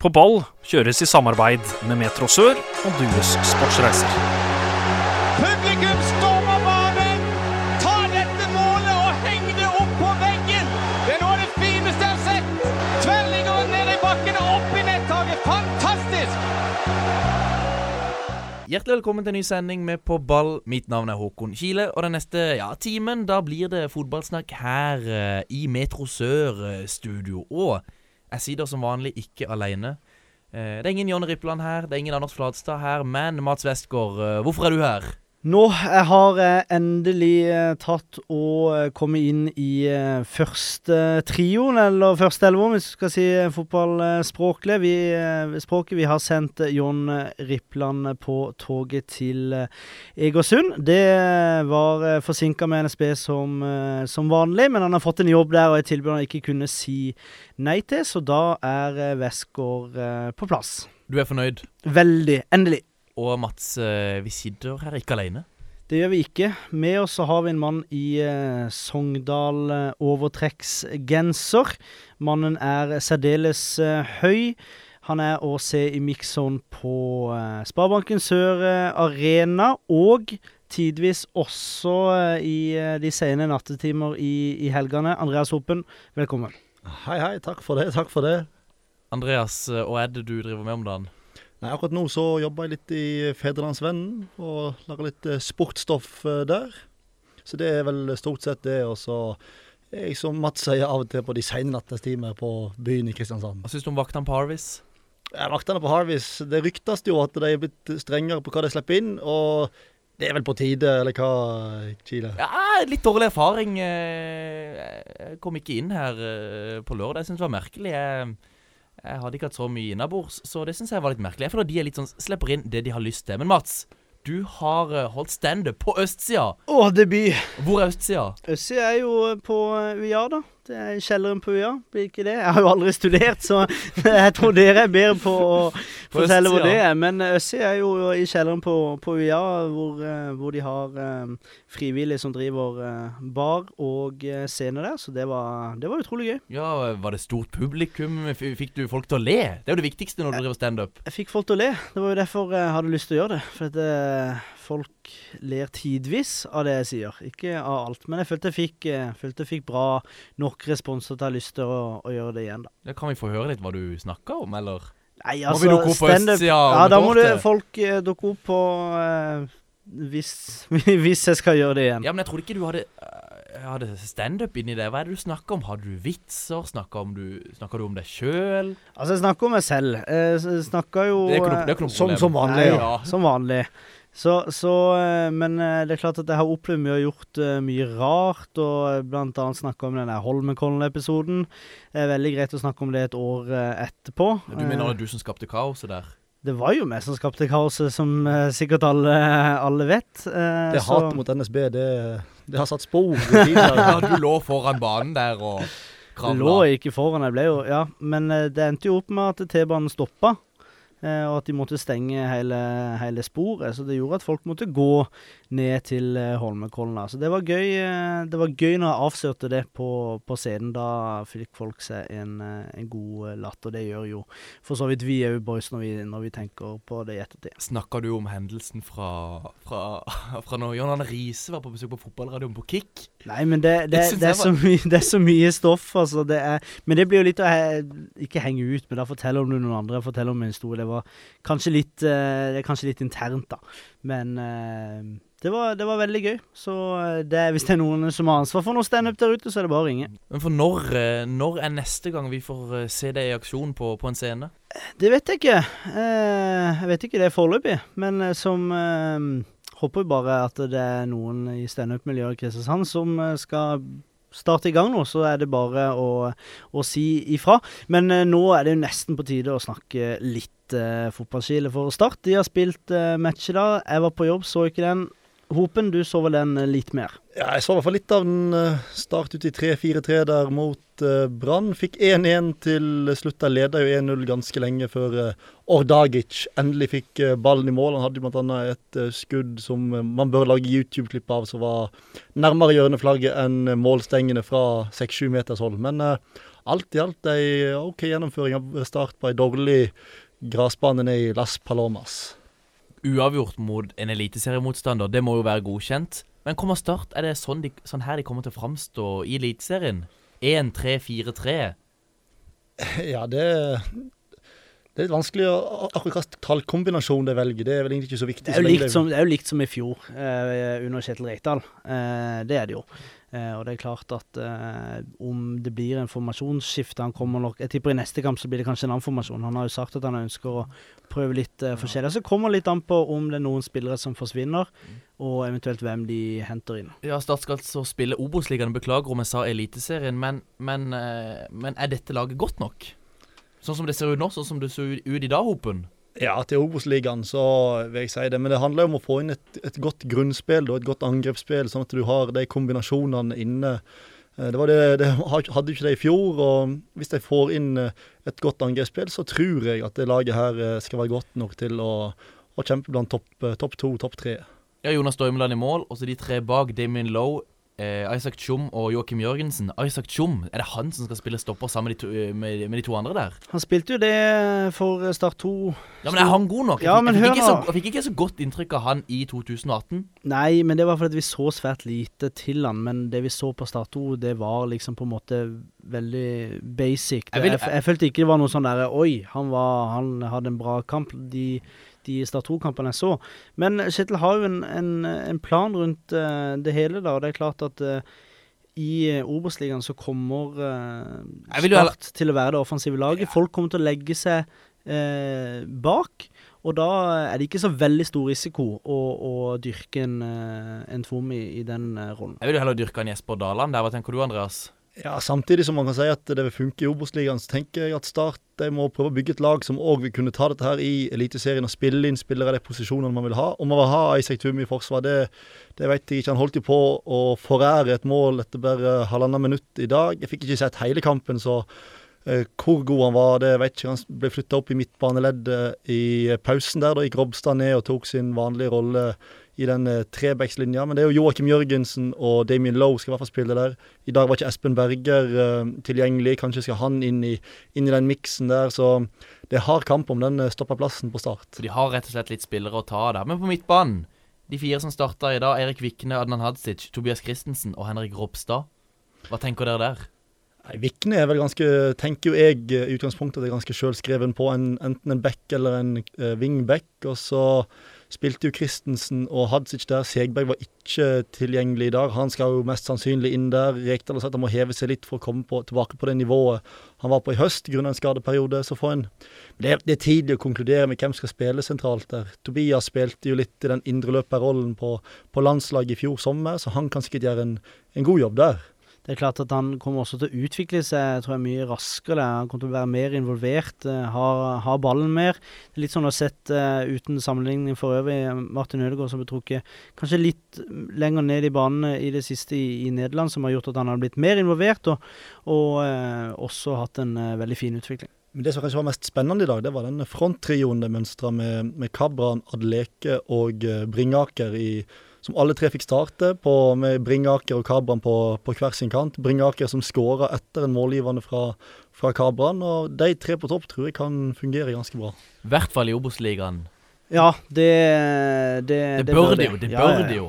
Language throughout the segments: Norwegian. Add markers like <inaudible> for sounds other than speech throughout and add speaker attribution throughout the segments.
Speaker 1: På ball kjøres i samarbeid med Metro Sør og Dues Sportsreiser.
Speaker 2: Publikum stormer banen! tar dette målet og henger det opp på veggen! Det er noe av det fineste jeg har sett! Tverrligger ned i bakken og opp i nettaket. Fantastisk!
Speaker 3: Hjertelig velkommen til en ny sending med På ball. Mitt navn er Håkon Kile. Og den neste ja, timen da blir det fotballsnakk her eh, i Metro Sør-studio. Og jeg sitter som vanlig ikke alene. Eh, det er ingen Jonny Rippland her, det er ingen Anders Flatstad her, men Mats Westgård, eh, hvorfor er du her?
Speaker 4: Nå jeg har jeg endelig eh, tatt og komme kommet inn i eh, første trioen, eller første elver, hvis du skal si eh, fotballspråklig. Vi, eh, språket. Vi har sendt eh, Jon Rippland på toget til eh, Egersund. Det eh, var eh, forsinka med NSB som, eh, som vanlig, men han har fått en jobb der og et tilbud han ikke kunne si nei til, så da er eh, Westgård eh, på plass.
Speaker 3: Du er fornøyd?
Speaker 4: Veldig. Endelig.
Speaker 3: Og Mats, eh, vi sitter her ikke alene.
Speaker 4: Det gjør vi ikke. Med oss så har vi en mann i eh, Sogndal eh, overtrekksgenser. Mannen er særdeles eh, høy. Han er å se i mixzone på eh, Sparebanken Sør eh, Arena, og tidvis også eh, i de sene nattetimer i, i helgene. Andreas Hopen, velkommen.
Speaker 5: Hei, hei. Takk for det. Takk for det.
Speaker 3: Andreas, hva er det du driver med om dagen?
Speaker 5: Nei, akkurat nå så jobber jeg litt i Fedrelandsvennen og lager litt eh, sportsstoff eh, der. Så det er vel stort sett det. Og så er jeg som Mats sier av og til på de sene nattestimer på byen i Kristiansand.
Speaker 3: Hva syns du om vaktene på Harvis?
Speaker 5: Ja, Vaktene på Harvis, det ryktes jo at de er blitt strengere på hva de slipper inn. Og det er vel på tide, eller hva, Chile?
Speaker 3: Ja, litt dårlig erfaring. eh, Jeg kom ikke inn her på lørdag. Jeg syns det var merkelig. Jeg, jeg hadde ikke hatt så mye innabords, så det syns jeg var litt merkelig. Jeg føler de er litt sånn slipper inn det de har lyst til. Men Mats, du har eh, holdt standup på østsida.
Speaker 4: Å, debut!
Speaker 3: Hvor er østsida?
Speaker 4: Østsida er jo eh, på eh, UiA, da. I kjelleren på UiA, blir ikke det? Jeg har jo aldri studert, så <laughs> jeg tror dere er bedre på å fortelle hvor det er. Men Øssi er jo i kjelleren på, på UiA, hvor, eh, hvor de har eh, frivillige som driver eh, bar og eh, scene der. Så det var, det var utrolig gøy.
Speaker 3: Ja, Var det stort publikum? Fikk du folk til å le? Det er jo det viktigste når du driver standup.
Speaker 4: Jeg fikk folk til å le. Det var jo derfor jeg hadde lyst til å gjøre det. For at eh, folk ler tidvis av det jeg sier. Ikke av alt. Men jeg følte jeg fikk, eh, følte jeg fikk bra nok respons til at jeg har lyst til å, å gjøre det igjen, da.
Speaker 3: Ja, kan vi få høre litt hva du snakker om, eller?
Speaker 4: Nei,
Speaker 3: Må vi dukke opp på østsida
Speaker 4: Ja, da må du, folk eh, dukke opp på eh, hvis, <laughs> hvis jeg skal gjøre det igjen.
Speaker 3: Ja, men jeg trodde ikke du hadde øh, hadde standup inni det. Hva er det du snakker om? Hadde du vitser? Snakker, om du, snakker du om deg sjøl?
Speaker 4: Altså, jeg snakker om meg selv. Eh, Jeg snakker jo
Speaker 3: Det er ikke noe, det er
Speaker 4: eh,
Speaker 3: ikke noe
Speaker 5: Som, som vanlig,
Speaker 4: Nei,
Speaker 5: ja.
Speaker 4: Som vanlig. Så, så eh, Men eh, det er klart at jeg har opplevd mye og gjort eh, mye rart, og blant annet snakka om den der Holmenkollen-episoden. Det er veldig greit å snakke om det et år etterpå.
Speaker 3: Du mener det du som skapte kaoset der?
Speaker 4: Det var jo meg som skapte kaoset, som sikkert alle, alle vet. Eh,
Speaker 5: Det hatet mot NSB, det, det har satt spor. <laughs>
Speaker 3: Ja, du lå foran banen der og kravla.
Speaker 4: lå ikke foran, jeg ble jo Ja, men det endte jo opp med at T-banen stoppa. Eh, Og at de måtte stenge hele, hele sporet. Så det gjorde at folk måtte gå ned til eh, Holmenkollen. Så det var gøy eh, Det var gøy når jeg avslørte det på, på scenen. Da fikk folk seg en, en god latter. Det gjør jo for så vidt vi òg, boys, når vi, når vi tenker på det i ettertid.
Speaker 3: Snakka du om hendelsen fra, fra, <laughs> fra når John Arne Riise var på besøk på fotballradioen på Kick?
Speaker 4: Nei, men det, det,
Speaker 3: det,
Speaker 4: det, er så mye, det er så mye stoff, altså. Det er, men det blir jo litt å he, ikke henge ut, men da forteller om noen andre. Forteller om en historie. Var kanskje litt, eh, det er kanskje litt internt, da. Men eh, det, var, det var veldig gøy. Så eh, det, hvis det er noen som har ansvar for noe standup der ute, så er det bare å ringe.
Speaker 3: Men for når, når er neste gang vi får se deg i aksjon på, på en scene?
Speaker 4: Det vet jeg ikke. Jeg vet ikke det foreløpig, men som Håper bare at det er noen i standup-miljøet i Kristiansand som skal starte i gang nå, så er det bare å, å si ifra. Men nå er det jo nesten på tide å snakke litt uh, fotballskile for Start. De har spilt uh, match da. Jeg var på jobb, så ikke den. Hopen, du så vel den eh, litt mer?
Speaker 5: Ja, jeg så i hvert fall litt av den eh, start ut i 3-4-3 der mot uh, Brann. Fikk 1-1 til slutt. Der leda jo 1-0 ganske lenge før uh, Ordagic endelig fikk uh, ballen i mål. Han hadde bl.a. et uh, skudd som eh, man bør lage YouTube-klipp av, som var nærmere hjørneflagget enn eh, målstengene fra 6-7 meters hold. Men eh, alt i alt ei OK gjennomføring av start på ei dårlig gressbane i Las Palomas.
Speaker 3: Uavgjort mot en eliteseriemotstander, det må jo være godkjent. Men kommer Start? Er det sånn, de, sånn her de kommer til å framstå i Eliteserien? 1-3-4-3? <laughs>
Speaker 5: Ja, det det er litt vanskelig å akkurat hvilken tallkombinasjon de velger. Det er vel egentlig ikke så viktig.
Speaker 4: Det er jo likt som, det er jo likt som i fjor eh, under Kjetil Reitdal. Eh, det er det jo. Eh, og det er klart at eh, om det blir en formasjonsskifte Han kommer nok Jeg tipper i neste kamp så blir det kanskje en annen formasjon. Han har jo sagt at han ønsker å prøve litt eh, forskjellig. Så kommer det litt an på om det er noen spillere som forsvinner, og eventuelt hvem de henter inn.
Speaker 3: Ja, Start skal altså spille Obos-ligaen. Beklager om jeg sa Eliteserien, men, men, eh, men er dette laget godt nok? Sånn som det ser ut nå, sånn som det ser ut i dag, Hopen?
Speaker 5: Ja, til Obos-ligaen så vil jeg si det. Men det handler jo om å få inn et, et godt grunnspill og et godt angrepsspill, sånn at du har de kombinasjonene inne. Eh, Det, det, det hadde ikke det i fjor, og hvis de får inn eh, et godt angrepsspill, så tror jeg at det laget her eh, skal være godt nok til å, å kjempe blant topp topp to, topp tre.
Speaker 3: Ja, Jonas Dormeland i mål, og så de tre bak. Damien Lowe, eh, Isaac Tjom og Joakim Jørgensen. Isaac Tjom, er det han som skal spille stopper sammen med de to, eh, med, med de to andre der?
Speaker 4: Han spilte jo det for Start 2.
Speaker 3: Ja, men er han god nok? Jeg
Speaker 4: Ja, men
Speaker 3: jeg fikk,
Speaker 4: hør
Speaker 3: så,
Speaker 4: nå.
Speaker 3: jeg fikk ikke så godt inntrykk av han i 2018.
Speaker 4: Nei, men det var fordi vi så svært lite til han. Men det vi så på Start 2, det var liksom på en måte veldig basic. Det,
Speaker 3: vil-
Speaker 4: jeg, følte ikke det var noe sånn derre Oi, han, var, han hadde en bra kamp. De, de Start 2-kampene jeg så. Men Kjetil har jo en, en, en plan rundt uh, det hele, da. Og det er klart at uh, i uh, Obos-ligaen så kommer Start til å være det offensive laget. Folk kommer til å legge seg eh, bak. Og da er det ikke så veldig stor risiko å, å dyrke en, eh, en Tvom i, i den eh, rollen.
Speaker 3: Jeg vil jo heller dyrke en Jesper Daland der. Hva tenker du, Andreas?
Speaker 5: Ja, Samtidig som man kan si at det vil funke i Obos-ligaen, så tenker jeg at Start de må prøve å bygge et lag som òg vil kunne ta dette her i Eliteserien og spille inn spillere i de posisjonene man vil ha. Om man vil ha Isak Tum i forsvar, det, det vet jeg ikke. Han holdt jo på å forære et mål etter bare halvannet minutt i dag. Jeg fikk ikke sett hele kampen, så eh, hvor god han var, det vet jeg ikke. Han ble flytta opp i midtbaneleddet i pausen der. Da gikk Robstad ned og tok sin vanlige rolle i den eh, trebackslinja. Men det er jo Joakim Jørgensen og Damien Lowe skal i hvert fall spille der. I dag var ikke Espen Berger uh, tilgjengelig. Kanskje skal han inn i, inn i den miksen der. Så det er hard kamp om den eh, stoppeplassen på start.
Speaker 3: Så de har rett og slett litt spillere å ta av der. Men på midtbanen, de fire som starta i dag, Erik Vikne, Adnan Hadzic, Tobias Christensen og Henrik Ropstad. Hva tenker dere der?
Speaker 5: Nei, Vikne er vel ganske, tenker jo jeg i utgangspunktet at det er ganske sjølskreven på en, enten en back eller en uh, wingback. Og så spilte jo Christensen og Hadzic der. Segberg var ikke tilgjengelig i dag. Han skal jo mest sannsynlig inn der. Rekdal har sagt han må heve seg litt for å komme på, tilbake på det nivået han var på i høst grunnet en skadeperiode. Så får en det, det er tidlig å konkludere med hvem skal spille sentralt der. Tobias spilte jo litt i den indreløperrollen på, på landslaget i fjor sommer, så han kan sikkert gjøre en, en god jobb der.
Speaker 4: Det er klart at han kommer også til å utvikle seg tror jeg, mye raskere. Han kommer til å være mer involvert, eh, ha, ha ballen mer. Det er litt sånn å sett uh, uten sammenligning for øvrig, Martin Ødegaard som ble trukket kanskje litt lenger ned i banen i det siste i, i Nederland, som har gjort at han har blitt mer involvert, og, og uh, også hatt en uh, veldig fin utvikling.
Speaker 5: Men det som kanskje var mest spennende i dag, det var den fronttrioen det mønstra med, med Kabran, Adleke og eh, Bringaker, i, som alle tre fikk starte, på, med Bringaker og Kabran på, på hver sin kant. Bringaker som skåra etter en målgivende fra, fra Kabran. Og de tre på topp tror jeg kan fungere ganske bra.
Speaker 3: I hvert fall i Obos-ligaen.
Speaker 4: Ja, det Det,
Speaker 3: Det, bør det jo. Det bør
Speaker 4: ja, ja.
Speaker 3: det jo.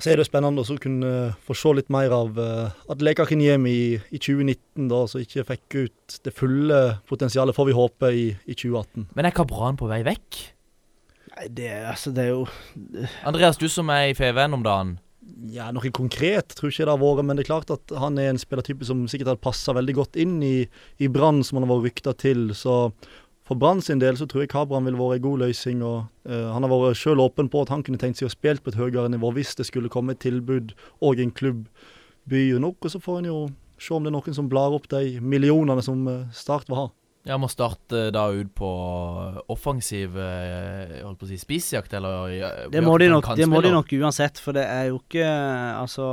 Speaker 5: Så er det jo spennende å kunne eh, få se litt mer av at Leka Kinyemi i, i 2019, da, så ikke fikk ut det fulle potensialet, får vi håpe, i, i 2018.
Speaker 3: Men er Kabran på vei vekk?
Speaker 4: Nei, det, altså, det er jo
Speaker 3: Andreas, du som er i FVN om dagen.
Speaker 5: Ja, Noe konkret tror ikke det har vært, men det er klart at han er en spillertype som sikkert hadde passa veldig godt inn i, i Brann, som han har vært rykta til. Så for Brann sin del så tror jeg Kabran ville vært en god løsning. og uh, Han har vært sjøl åpen på at han kunne tenkt seg å spille på et høyere nivå hvis det skulle komme et tilbud og en klubb byr nok. Og så får en jo se om det er noen som blar opp de millionene som eh, Start vil ha.
Speaker 3: Ja, må starte da ut på offensiv eh, holdt på å si spissjakt, eller
Speaker 4: Det må, de nok, det må de nok uansett, for det er jo ikke Altså,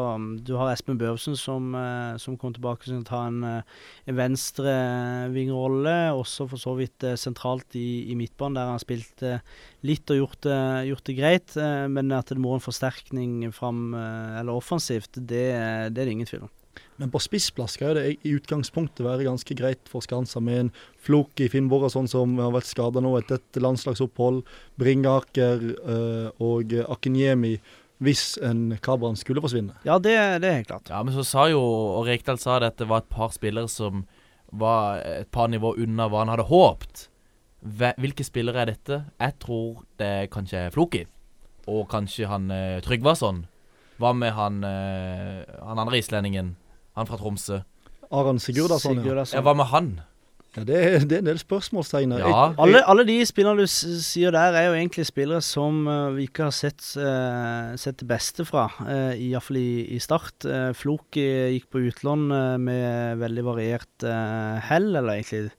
Speaker 4: du har Espen Børvsen som, eh, som kom tilbake og ta en, eh, en venstrevingrolle, også for så vidt eh, sentralt i, i midtbanen, der han har spilt eh, litt og gjort det, gjort det greit. eh, Men at det må en forsterkning fram, eh, eller offensivt, det, det er det ingen tvil om.
Speaker 5: Men på spissplass skal det i utgangspunktet være ganske greit for Skansa med en Floki sånn som har vært skada nå etter et landslagsopphold, Bringaker eh, og Akinyemi hvis en Kabran skulle forsvinne.
Speaker 4: Ja, det, det er helt klart.
Speaker 3: Ja, men så sa jo, og Rekdal sa det, at det var et par spillere som var et par nivå unna hva han hadde håpt. Hvilke spillere er dette? Jeg tror det kanskje er Floki. Og kanskje han eh, Tryggvason. Hva med han, eh, han andre islendingen? Han fra Tromsø.
Speaker 5: Aron Sigurdarsson, ja.
Speaker 4: Sigurdarsson.
Speaker 3: Ja, hva med han?
Speaker 5: ja det, er, det er en del spørsmålstegn her.
Speaker 3: Ja.
Speaker 4: Alle, alle de spillerne du sier der, er jo egentlig spillere som eh, vi ikke har sett, uh, sett det beste fra, uh, iallfall i, i start. Uh, Floki gikk på utlån uh, med veldig variert eh, hell, eller egentlig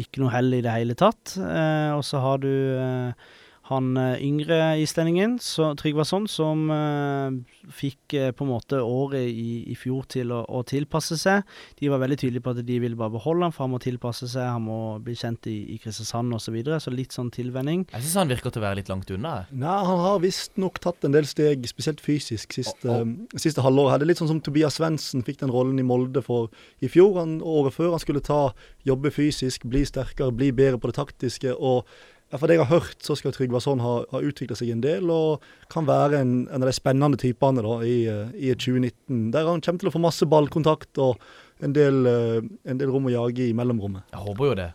Speaker 4: ikke noe hell i det hele tatt. Eh, og så har du eh, han eh, yngre islendingen, så, Tryggvason, som uh, fikk uh, på en måte året i, i fjor til å, å tilpasse seg. De var veldig tydelige på at de ville bare beholde han, for han må tilpasse seg, han må bli kjent i, i Kristiansand osv. Så, videre, så litt sånn tilvenning.
Speaker 3: Jeg syns han virker til å være litt langt unna.
Speaker 5: Nei, han har visstnok tatt en del steg, spesielt fysisk, siste,
Speaker 3: Å,
Speaker 5: siste halvår. her. Det er litt sånn som Tobias Svendsen fikk den rollen i Molde for i fjor. Han, året før han skulle ta, jobbe fysisk, bli sterkere, bli bedre på det taktiske. og For det jeg har hørt, så skal Tryggvason ha, ha utvikla seg en del, og kan være en, en av de spennende typene da, i, eh, i 2019. Der han kommer til å få masse ballkontakt og en del, eh, en del rom å jage i mellomrommet.
Speaker 3: Jeg håper jo det.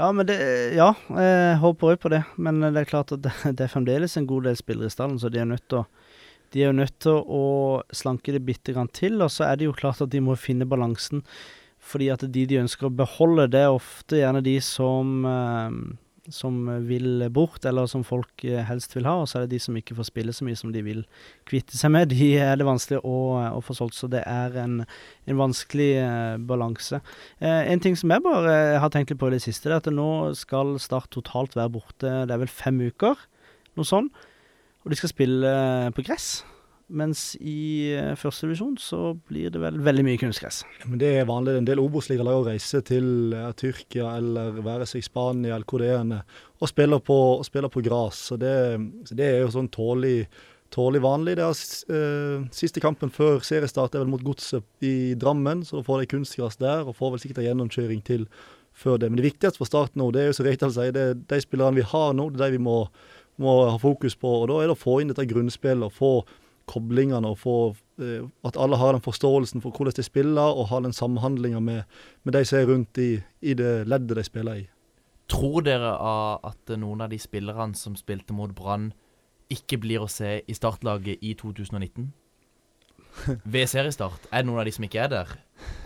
Speaker 4: Ja, men det, ja, jeg håper òg på det. Men det er klart at det, <laughs> det er fremdeles en god del spillere i stallen, så de er nødt til å de er jo nødt til å slanke det bitte grann til, og så er det jo klart at de må finne balansen. Fordi at de de ønsker å beholde, det er ofte gjerne de som, eh, som vil bort, eller som folk eh, helst vil ha. Og så er det de som ikke får spille så mye som de vil kvitte seg med. <laughs> De er det vanskelig å, å få solgt, så det er en, en vanskelig eh, balanse. Eh, en ting som jeg bare har tenkt litt på i det siste, det er at nå skal Start totalt være borte. Det er vel fem uker, noe sånn. Og de skal spille eh, på gress. Mens i førstedivisjon første divisjon så blir det vel veldig mye kunstgress.
Speaker 5: Men det er vanlig. En del Obos-ligalag reise til uh, Tyrkia eller være seg Spania eller hvor det er, og spiller på, og spiller på gras. Så det, så det er jo sånn tålig, tålig vanlig. Det er, eh, siste kampen før seriestart er vel mot Godset i Drammen, så da får de kunstgress der, og får vel sikkert en gjennomkjøring til før det. Men det viktigste for Start nå, det er jo som Reital sier, det er de spillerne vi har nå, det er de vi må, må ha fokus på. Og da er det å få inn dette grunnspillet, og få koblingene og få eh, At alle har den forståelsen for hvordan de spiller, og har den samhandlinga med, med de som er rundt i, i det leddet de spiller i.
Speaker 3: Tror dere at noen av de spillerne som spilte mot Brann, ikke blir å se i startlaget i 2019? Ved seriestart? Er det noen av de som ikke er der?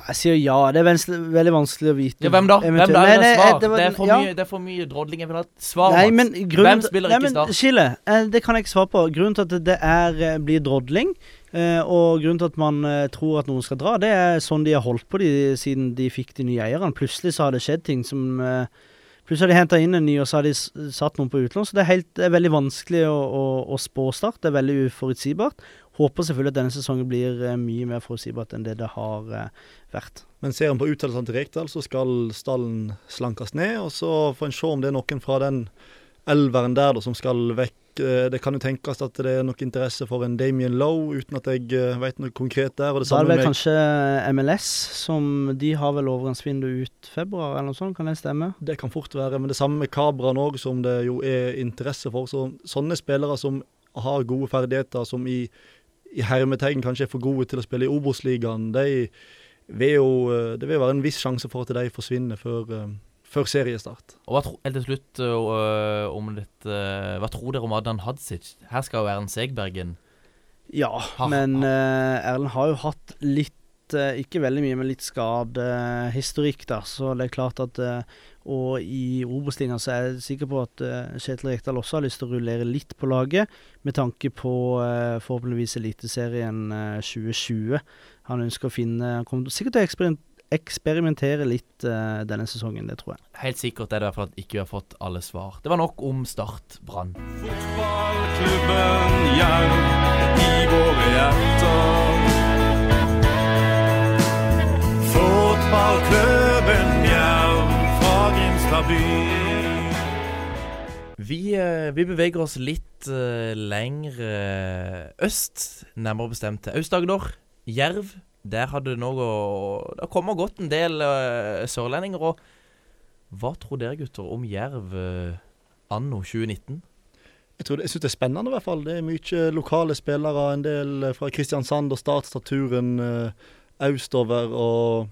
Speaker 4: Jeg sier ja. Det er veldig vanskelig å vite.
Speaker 3: Ja, hvem da? Hvem da?
Speaker 4: Nei,
Speaker 3: Nei,
Speaker 4: nei,
Speaker 3: svar.
Speaker 4: det var-
Speaker 3: Det er
Speaker 4: ja.
Speaker 3: mye, det er for mye drodling. Jeg vil ha et svar,
Speaker 4: men grunn,
Speaker 3: Hvem spiller ikke Start?
Speaker 4: men? Skille, eh, det kan jeg ikke svare på. Grunnen til at det er, eh, blir drodling, eh, og grunnen til at man eh, tror at noen skal dra, det er sånn de har holdt på de, siden de fikk de nye eierne. Plutselig så har det skjedd ting som eh, Plutselig har de henta inn en ny, og så har de satt noen på utlån. Så det er, helt, det er veldig vanskelig å, å, å spå start. Det er veldig uforutsigbart. Håper selvfølgelig at denne sesongen blir eh, mye mer forutsigbart enn det det har eh, vært.
Speaker 5: Men ser en på uttalelsene til Rekdal, så skal stallen slankes ned. Og så får en se om det er noen fra den elveren der da, som skal vekk. Eh, Det kan jo tenkes at det er nok interesse for en Damien Lowe, uten at jeg vet noe konkret der. Og det
Speaker 4: da er det vel kanskje MLS, som de har vel overgangsvindu ut februar, eller noe sånt. Kan det stemme?
Speaker 5: Det kan fort være, men det samme med Kabran òg, som det jo er interesse for. Så sånne spillere som har gode ferdigheter, som i, i hermetegn kanskje er for gode til å spille i Obos-ligaen, de vil jo eh, Det vil være en viss sjanse for at de forsvinner før, eh, før seriestart.
Speaker 3: Og hva tro, helt til slutt øh, om dette øh, Hva tror dere om Adnan Hadzic? Her skal jo Erlend Segbergen.
Speaker 4: Ja,
Speaker 3: har,
Speaker 4: men eh, Erlend har jo hatt litt eh, Ikke veldig mye, men litt skadehistorikk, da. Så det er klart at eh, Og i Obos-linja så er jeg sikker på at eh, Kjetil Rekdal også har lyst til å rullere litt på laget, med tanke på forhåpentligvis Eliteserien eh, 2020. Han ønsker å finne Han kommer sikkert til å eksperim- eksperimentere litt denne sesongen, det tror jeg.
Speaker 3: Helt sikkert er det derfor at ikke vi har fått alle svar. Det var nok om Start Brann.
Speaker 6: Fotballklubben Jerv i våre hjerter. Fotballklubben Jerv fra Grimstad by.
Speaker 3: Vi, eh, vi beveger oss litt uh, lenger øst, nærmere bestemt til Aust-Agder. Jerv Der hadde det nå Det kommer godt en del uh, sørlendinger. Og hva tror dere, gutter, om Jerv uh, anno 2019?
Speaker 5: Jeg, tror det- jeg syns det er spennende, i hvert fall. Det er mye lokale spillere. En del eh, fra Kristiansand og Start-staturen eh, østover. Og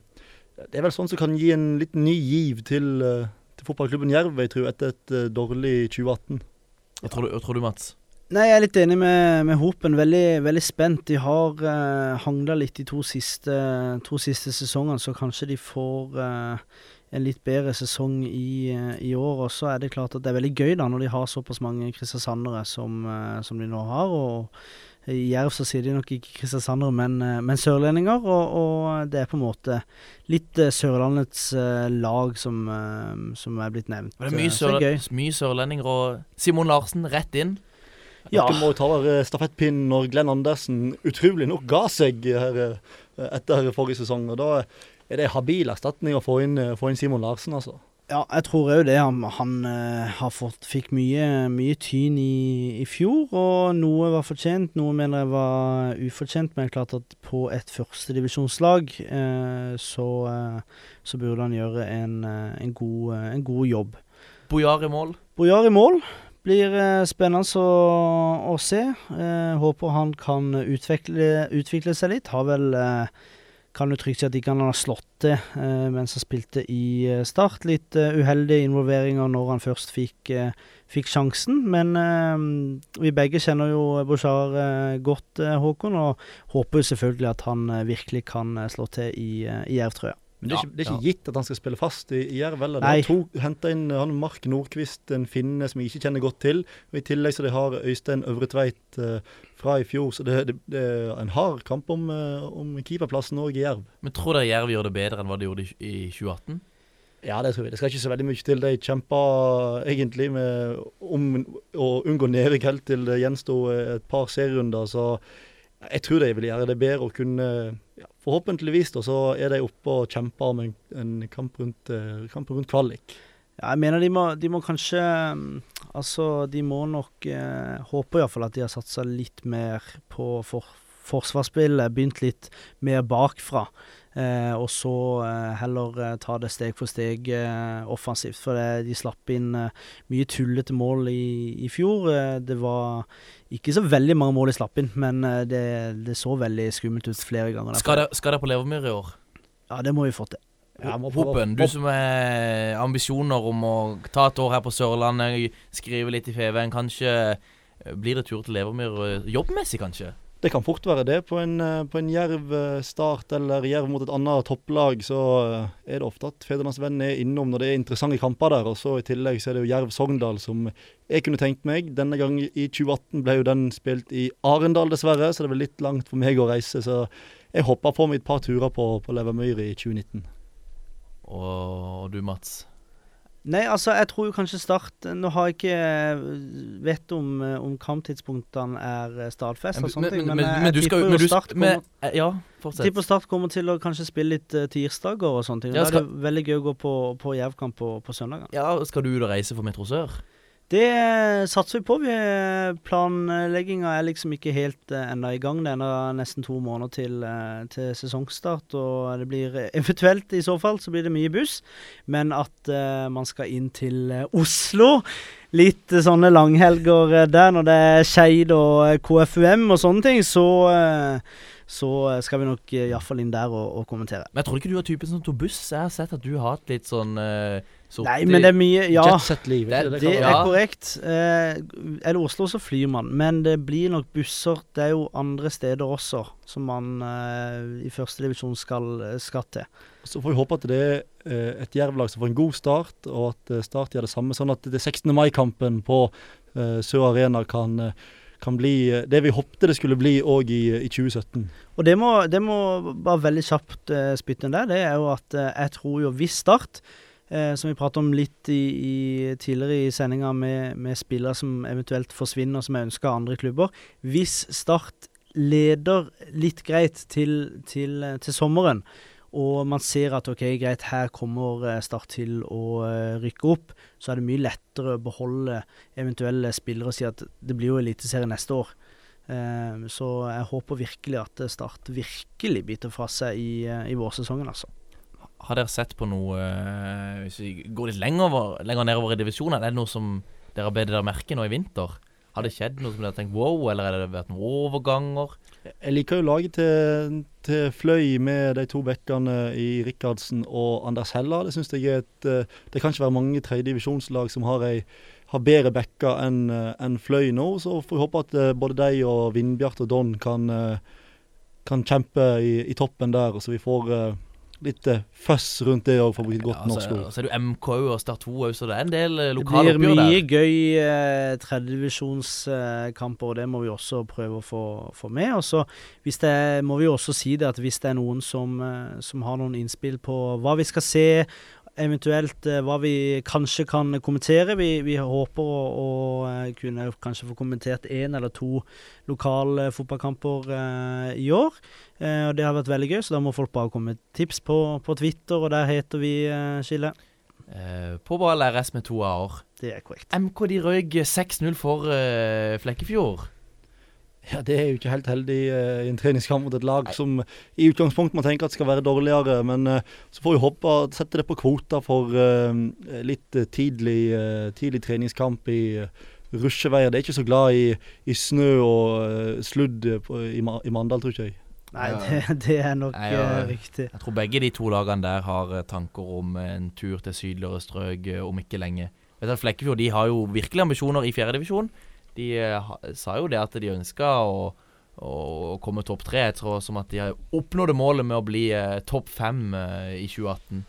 Speaker 5: det er vel sånn som kan gi en litt ny giv til, eh, til fotballklubben Jerv, jeg tror, etter et eh, dårlig 2018.
Speaker 3: Hva tror du, hva tror du Mats?
Speaker 4: Nei, jeg er litt enig med, med Hopen. Veldig, veldig spent. De har eh, hangla litt de to siste, to siste sesongene, så kanskje de får eh, en litt bedre sesong i, eh, i år. Og så er det klart at det er veldig gøy da, når de har såpass mange kristiansandere som, eh, som de nå har. og i Jerv så sier de nok ikke kristiansandere, men, eh, men sørlendinger. Og, og det er på en måte litt eh, Sørlandets eh, lag som, som er blitt nevnt.
Speaker 3: Det er mye, sør,
Speaker 4: det er
Speaker 3: mye sørlendinger og Simon Larsen rett inn.
Speaker 4: Ja.
Speaker 5: Dere må ta over stafettpinnen når Glenn Andersen utrolig nok ga seg her, etter forrige sesong. og Da er det habil erstatning å få inn, få inn Simon Larsen, altså.
Speaker 4: Ja, jeg tror òg det. Han, han eh, har fått, fikk mye, mye tyn i, i fjor, og noe var fortjent, noe mener jeg var ufortjent. Men klart at på et førstedivisjonslag uh, så, eh, så burde han gjøre en, eh, en, god, eh, en god jobb.
Speaker 3: Bojar i mål.
Speaker 4: Bojar i mål. Blir eh, spennende å, å se. Eh, håper han kan utvikle, utvikle seg litt. Har vel eh, Kan du trygt si at ikke han har slått til eh, mens han spilte i eh, Start. Litt eh, uheldige involveringer når han først fikk, fikk sjansen. Men vi begge kjenner jo eh, godt, Håkon, og håper selvfølgelig at han virkelig kan slå til i, i Jerv-trøya.
Speaker 5: Men det er,
Speaker 3: Ja,
Speaker 5: ikke, det er ikke gitt at han skal spille fast i, i Jerv heller. De henta inn han Mark Nordqvist, en finne som jeg ikke kjenner godt til. Og I tillegg så de har Øystein Øvretveit uh, fra i fjor. Så det, det, det er en hard kamp om, uh, om keeperplassen òg i Jerv.
Speaker 3: Men tror dere Jerv gjør det bedre enn hva de gjorde i, i 2018?
Speaker 5: Ja, det tror jeg. Det skal ikke så veldig mye til. De kjempa egentlig med om å unngå nedrykk helt til det gjensto et par serierunder. Så jeg tror de vil gjøre det bedre å kunne ja, Forhåpentligvis da, så er de oppe og kjemper om en, en kamp, rundt, eh, kamp rundt kvalik.
Speaker 4: Ja, jeg mener de må, de må kanskje mm, Altså, de må nok eh, håpe iallfall at de har satsa litt mer på for, forsvarsspillet. Begynt litt mer bakfra. Eh, og så eh, heller eh, ta det steg for steg eh, offensivt. For det, de slapp inn eh, mye tullete mål i, i fjor. Det var ikke så veldig mange mål de slapp inn, men eh, det, det så veldig skummelt ut flere ganger.
Speaker 3: Skal dere på Levermyr i år?
Speaker 4: Ja, det må vi få til.
Speaker 5: Ja, må
Speaker 3: Hopen, du som har ambisjoner om å ta et år her på Sørlandet, skrive litt i Feven. kanskje eh, blir det tur til Levermyr eh, jobbmessig, kanskje?
Speaker 5: Det kan fort være det. På en, eh, på en Jerv-start eller Jerv mot et annet topplag, så eh, er det ofte at Fedrelandsvennen er innom når det er interessante kamper der. Og så i tillegg så er det jo Jerv-Sogndal som jeg kunne tenkt meg. Denne gang i 2018 ble jo den spilt i Arendal, dessverre, så det ble litt langt for meg å reise. Så jeg hoppa på meg et par turer på, på Levermyr i 2019.
Speaker 3: Og, og du, Mats?
Speaker 4: Nei, altså, jeg tror jo kanskje Start Nå har jeg ikke Vett vet om, eh, om kamptidspunktene er eh, stadfest og sånne ting, men, men, jeg
Speaker 3: men, skal
Speaker 4: tipper
Speaker 3: jo men
Speaker 4: Start kommer,
Speaker 3: eh, Ja, fortsett.
Speaker 4: tipper Start kommer til å kanskje spille litt tirsdager og sånne ting.
Speaker 3: Ja,
Speaker 4: Da er det veldig gøy å gå på, på Jerv-kamp på, på søndager.
Speaker 3: Ja, Skal du og reise for Metro Sør?
Speaker 4: Det eh, satser vi på. Eh, planlegginga er liksom ikke helt uh, ennå i gang. Det er ennå nesten to måneder til, eh, til sesongstart. Og det blir eh, eventuelt, i så fall, så blir det mye buss. Men at uh, man skal inn til eh, Oslo Litt eh, sånne langhelger eh, der når det er Skeid og eh, KFUM og sånne ting, så eh, så eh, skal vi nok uh, iallfall inn der og, og kommentere.
Speaker 3: Men jeg tror ikke du er typen som tok buss. Jeg har sett at du har hatt litt sånn uh,
Speaker 4: Nei, men det er mye Ja.
Speaker 5: Jetset-liv.
Speaker 3: Det-
Speaker 5: det
Speaker 4: Det
Speaker 5: det
Speaker 4: er?
Speaker 3: Ja.
Speaker 4: korrekt. Eh, er det Oslo, så flyr man. Men det blir nok busser. Det er jo andre steder også som man eh, i førstedivisjon skal, skal til.
Speaker 5: Så får vi håpe at det er eh, et Jerv-lag som får en god start, og at eh, Start gjør det samme. Sånn at det 16. mai-kampen på eh, Sør Arena kan, eh, kan bli eh, det vi håpte det skulle bli òg i, i 2017.
Speaker 4: Og det må, det må bare veldig kjapt uh, spytte inn der. Det er jo at eh, jeg tror jo hvis Start Eh, som vi pratet om litt i, i tidligere i sendinga med, med spillere som eventuelt forsvinner, som er ønska av andre klubber. Hvis Start leder litt greit til, til, eh, til sommeren, og man ser at ok, greit, her kommer eh, Start til å eh, rykke opp, så er det mye lettere å beholde eventuelle spillere og si at det blir jo Eliteserie neste år. Så jeg håper virkelig at Start virkelig biter fra seg i, i vårsesongen, altså.
Speaker 3: Har dere sett på noe eh, Hvis vi går litt lenger, lenger nedover i divisjonen, er det noe som dere har bedt dere merke nå i vinter? Har det skjedd noe som dere har tenkt wow, eller har det vært noen overganger?
Speaker 5: Jeg liker jo laget til, til Fløy med de to bekkene i Rikardsen og Anders Hella. Det syns jeg er et eh, Det kan ikke være mange tredjedivisjonslag som har, ei, har bedre bekker enn en Fløy nå. Så får vi håpe at eh, både de og Vindbjart og Don kan, eh, kan kjempe i, i toppen der, så vi får eh, litt eh, føss rundt det òg, for å bruke et godt
Speaker 3: Ja,
Speaker 5: norsk
Speaker 3: så,
Speaker 5: ord.
Speaker 3: så er det jo MK og Start 2 òg, så det er en del eh,
Speaker 4: Det blir mye
Speaker 3: der.
Speaker 4: gøy eh, tredjedivisjonskamper, og det må vi også prøve å få, få med. Og så må vi jo også si det at hvis det er noen som, eh, som har noen innspill på hva vi skal se, eventuelt eh, hva vi kanskje kan kommentere Vi, vi håper å, å eh, kunne kanskje få kommentert én eller to lokale fotballkamper eh, i år. Eh, og Det har vært veldig gøy, så da må folk bare komme med tips på, på Twitter, og der heter vi eh, Skille.
Speaker 3: Eh, på ball RS med to a-er.
Speaker 4: Det er korrekt.
Speaker 3: MK de røyk 6-0 for Flekkefjord.
Speaker 5: Ja, Det er jo ikke helt heldig eh, i en treningskamp mot et lag som i utgangspunktet man tenker at skal være dårligere. Men eh, så får vi håpe at sette det på kvota for eh, litt tidlig, tidlig treningskamp i rusjeveier. Det er ikke så glad i, i snø og sludd på, i, i Mandal, tror ikke jeg.
Speaker 4: Nei, det, det er nok
Speaker 3: Nei, ja.
Speaker 4: riktig.
Speaker 3: Jeg tror begge de to lagene der har tanker om en tur til sydligere strøk om ikke lenge. Vet du, Flekkefjord de har jo virkelig ambisjoner i fjerdedivisjon. De eh, sa jo det at de ønska å, å komme topp tre. Jeg tror som at de har oppnådde målet med å bli eh, topp fem eh, i 2018.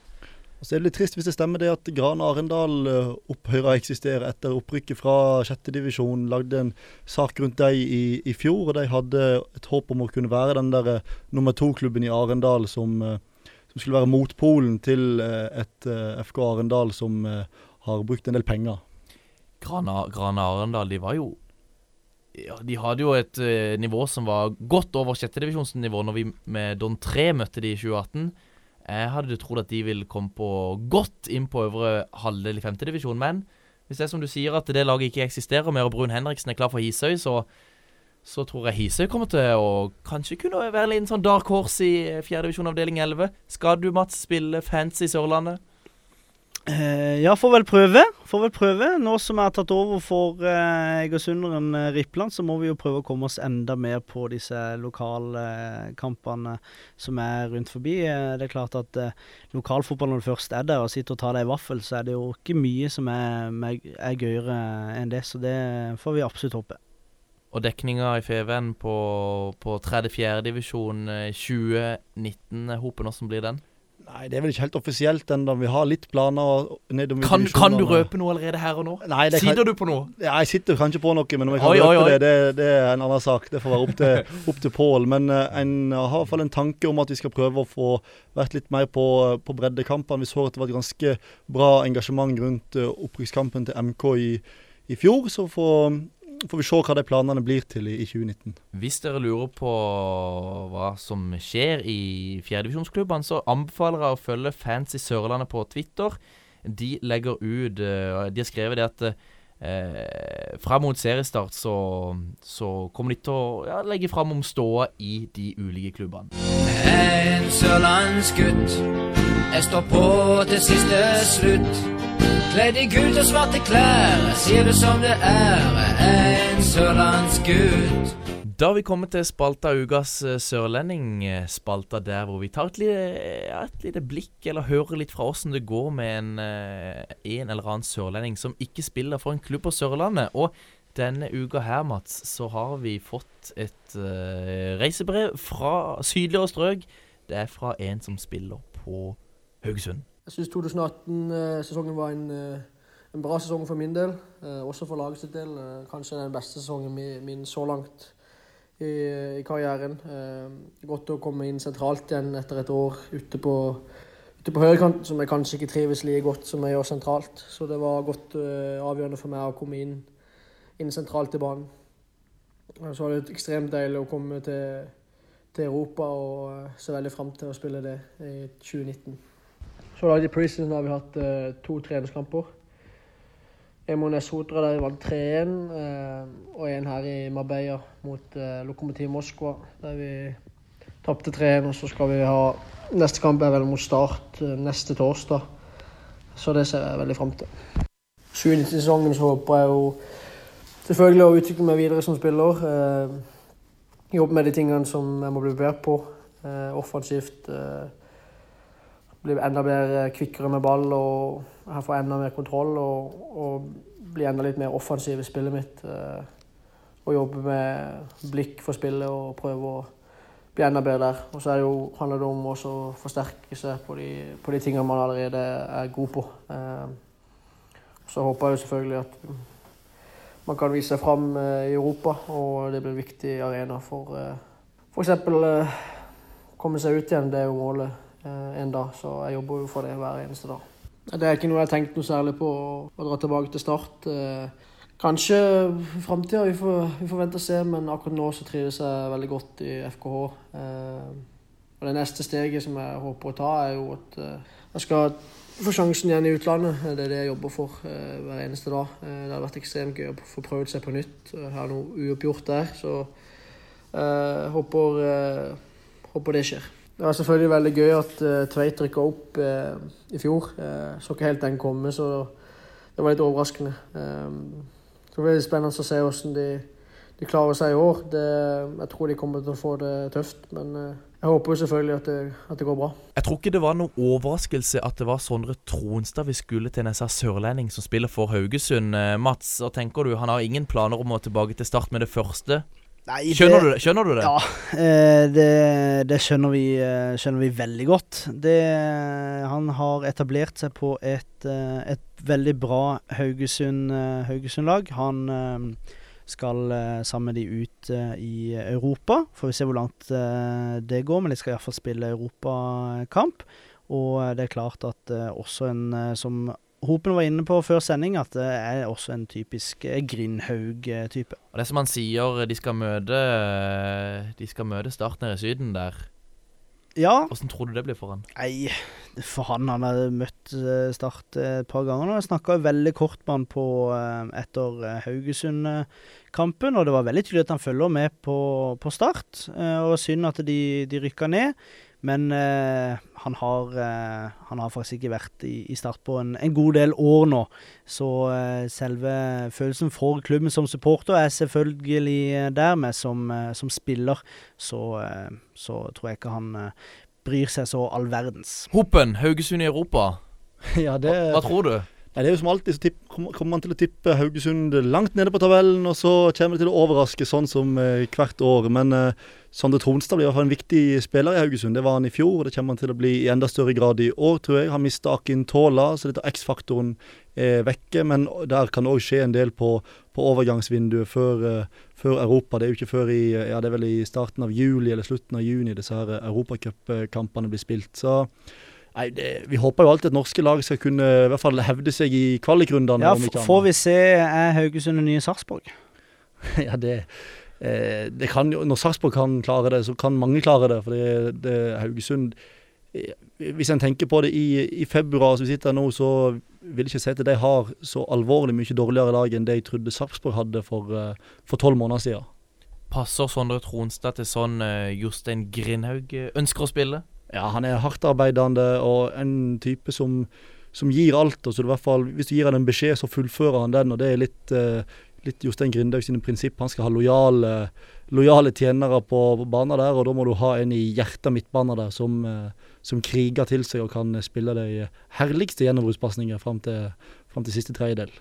Speaker 5: Og så er det litt trist hvis det stemmer det at Gran Arendal opphører å eksistere etter opprykket fra sjette divisjon. Lagde en sak rundt dem i, i fjor, og de hadde et håp om å kunne være den der nummer to-klubben i Arendal som, som skulle være motpolen til et FK Arendal som har brukt en del penger.
Speaker 3: Grana, Arendal, de var jo ja, De hadde jo et eh, nivå som var godt over sjettedivisjonsnivå når vi med Don 3 møtte de i 2018. Jeg hadde trodd at de ville komme på godt inn på øvre halvdel i femtedivisjon, men hvis det er som du sier at det laget ikke eksisterer mer, og Brun Henriksen er klar for Hisøy, så, så tror jeg Hisøy kommer til å kanskje kunne være en sånn dark horse i fjerdedivisjon avdeling 11. Skal du, Mats, spille fancy Sørlandet?
Speaker 4: Eh, ja, får vel prøve. Får vel prøve. Nå som jeg har tatt over for eh, Egersunderen eh, Rippland, så må vi jo prøve å komme oss enda mer på disse lokalkampene som er rundt forbi. Eh, det er klart at eh, lokalfotball når du først er der og sitter og tar deg i vaffel, så er det jo ikke mye som er, er gøyere enn det. Så det får vi absolutt håpe.
Speaker 3: Og dekninga i Feven på, på 3.-4. divisjon eh, 2019, Hopen, hvordan blir den?
Speaker 5: Nei, det er vel ikke helt offisielt ennå. Vi har litt planer
Speaker 3: Kan, kan du røpe noe allerede her og nå?
Speaker 5: Nei, kan,
Speaker 3: Sitter du på noe?
Speaker 5: Ja, jeg sitter kanskje på noe, men om jeg kan
Speaker 3: Oi, oi,
Speaker 5: røpe
Speaker 3: oi.
Speaker 5: det, det, det er en annen sak. Det får være opp til, <laughs> opp til Pål. Men eh, en har i hvert fall en tanke om at vi skal prøve å få vært litt mer på, på breddekampene. Vi så at det var et ganske bra engasjement rundt uh, opprykkskampen til MK i, i fjor. Så får, får vi se hva de planene blir til i, i 2019.
Speaker 3: Hvis dere lurer på hva som skjer i fjerdedivisjonsklubbene, så anbefaler jeg å følge Fancy Sørlandet på Twitter. De legger ut eh, De har skrevet det at eh, fram mot seriestart så, så kommer de til å ja, legge fram om ståa i de ulike klubbene.
Speaker 7: En sørlandsgutt. Jeg står på til siste slutt. Kledd i gult og svarte klær, sier det som det er. En sørlandsgutt.
Speaker 3: Da har vi kommet til spalta Ukas eh, sørlending. eh, Spalta der hvor vi tar et lite, ja, et lite blikk, eller hører litt fra åssen det går med en, eh, en eller annen sørlending som ikke spiller for en klubb på Sørlandet. Og denne uka her, Mats, så har vi fått et uh, reisebrev fra sydligere strøk. Det er fra en som spiller på Haugesund.
Speaker 8: Jeg syns 2018-sesongen var en, en bra sesong for min del. eh, Også for lagets del. eh, Kanskje den beste sesongen min, min så langt i, i karrieren. Eh, Godt å komme inn sentralt igjen etter et år ute på, ute på høyrekant, som jeg kanskje ikke trives like godt som jeg gjør sentralt. Så det var godt eh, avgjørende for meg å komme inn, inn sentralt i banen. Så var det ekstremt deilig å komme til, til Europa og eh, ser veldig fram til å spille det i 2019. Så langt i preseason har vi hatt eh, to treningskamper. Nessotra der vi vant 3-1, eh, og en her i Marbella mot eh, Lokomotiv Moskva der vi tapte 3-1. Og så skal vi ha neste kamp er vel mot Start eh, neste torsdag, så det ser jeg veldig fram til. 2019-sesongen så håper jeg jo selvfølgelig å utvikle meg videre som spiller. Eh, jobbe med de tingene som jeg må bli bedre på. Offensivt. Bli enda bedre kvikkere med ball og jeg får enda mer kontroll. Og, og bli enda litt mer offensiv i spillet mitt. Eh, og jobbe med blikk for spillet og prøve å bli enda bedre der. Og så det jo, handler det om å forsterke seg på de, på de tingene man allerede er god på. Eh, så håper jeg jo selvfølgelig at man kan vise seg fram eh, i Europa, og det blir en viktig arena for f.eks. Komme seg ut igjen. Det er jo målet en dag, så jeg jobber jo for det hver eneste dag. Det er ikke noe jeg har tenkt noe særlig på å, dra tilbake til start. Eh, kanskje framtida, vi, vi får vente og se, men akkurat nå så trives jeg veldig godt i FKH. Eh, og det neste steget som jeg håper å ta, er jo at eh, jeg skal få sjansen igjen i utlandet. Det er det jeg jobber for hver eneste dag. Det hadde vært ekstremt gøy å få prøvd seg på nytt. Jeg har noe uoppgjort der, så jeg håper, håper det skjer. Det var selvfølgelig veldig gøy at uh, Tveit rykka opp uh, i fjor. Uh, så ikke helt den komme, så det var litt overraskende. Eh, så det spennende å se hvordan de, de klarer seg i år. Det, jeg tror de kommer til å få det tøft, men jeg håper jo selvfølgelig at det, at det går bra.
Speaker 3: Jeg tror ikke det var noen overraskelse at det var Sondre Tronstad vi skulle til nessa sørlending som spiller for Haugesund. Mats, hva tenker du? Han har ingen planer om å tilbake til start med det første.
Speaker 4: Nei,
Speaker 3: Skjønner du det? Skjønner du det?
Speaker 4: Ja, <laughs> eh, det, det skjønner, vi, eh, skjønner vi veldig godt. Det, han har etablert seg på et, eh, et veldig bra Haugesund-lag. Haugesund-lag. Han skal sammen med de ut i Europa. Får vi se hvor langt det går, men de skal iallfall spille europakamp. Og det er klart at også en som Hopen var inne på før sending, at det er også en typisk eh, Grindhaug-type.
Speaker 3: Og det som han sier, de skal møte De skal møte Start nede i Syden der.
Speaker 4: Ja,
Speaker 3: Hvordan tror du det blir for han?
Speaker 4: Nei, for han han har møtt eh, Start eh, et par ganger nå. Jeg snakka veldig kort med han på, eh, etter eh, Haugesund-kampen, og det var veldig tydelig at han følger med på, på Start. eh, Og synd at de, de rykka ned. Men eh, han, har, eh, han har faktisk ikke vært i, i Start på en, en god del år nå. Så eh, selve følelsen for klubben som supporter er selvfølgelig eh, der, men som, eh, som spiller så, eh, så tror jeg ikke han eh, bryr seg så all verdens.
Speaker 3: Hopen, Haugesund i Europa. <laughs>
Speaker 5: Ja, det,
Speaker 3: Hva tror du?
Speaker 5: Nei, det er jo som alltid, så tipp, kommer kommer man til å tippe Haugesund langt nede på tabellen, og så kommer det til å overraske sånn som eh, hvert år. Men eh, Sondre Tronstad blir i hvert fall en viktig spiller i Haugesund. Det var han i fjor, og det kommer han til å bli i enda større grad i år, tror jeg. Han mista Akin Tola, så dette X-faktoren er vekke. Men der kan det òg skje en del på, på overgangsvinduet før, eh, før Europa. Det er jo ikke før i ja, det er vel i starten av juli eller slutten av juni disse her europacupkampene blir spilt. Så Nei, det, Vi håper jo alltid at norske lag skal kunne i hvert fall hevde seg i kvalikrundene.
Speaker 4: Ja, får vi se er Haugesund den nye Sarpsborg? <laughs>
Speaker 5: ja, det, eh, det kan jo, Når Sarpsborg kan klare det, så kan mange klare det. For det, det Haugesund eh, Hvis en tenker på det i, i februar som vi sitter her nå, så vil jeg ikke si at de har så alvorlig mye dårligere lag enn det jeg trodde Sarpsborg hadde for eh, tolv måneder siden.
Speaker 3: Passer Sondre Tronstad til sånn uh, Jostein Grindhaug ønsker å spille?
Speaker 5: Ja, han er hardtarbeidende og en type som, som gir alt. Og så i hvert fall, hvis du gir han en beskjed, så fullfører han den. og Det er litt, eh, litt Jostein Grindhaug sine prinsipp. Han skal ha lojale, lojale tjenere på, på banen der, og da må du ha en i hjertet midtbanen der som, eh, som kriger til seg og kan spille de herligste gjennombruddspasninger fram til, fram til siste tredjedel.